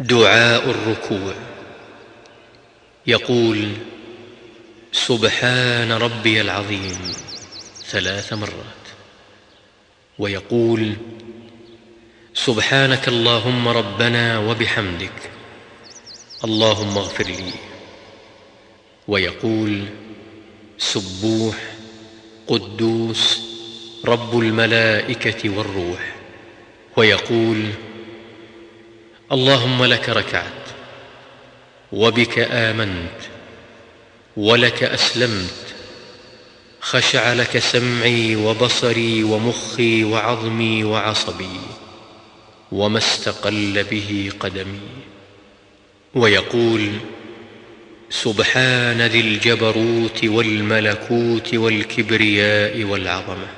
دعاء الركوع. يقول سبحان ربي العظيم ثلاث مرات. ويقول سبحانك اللهم ربنا وبحمدك اللهم اغفر لي. ويقول سبوح قدوس رب الملائكة والروح. ويقول اللهم لك ركعت وبك آمنت ولك أسلمت خشع لك سمعي وبصري ومخي وعظمي وعصبي وما استقل به قدمي. ويقول سبحان ذي الجبروت والملكوت والكبرياء والعظمة.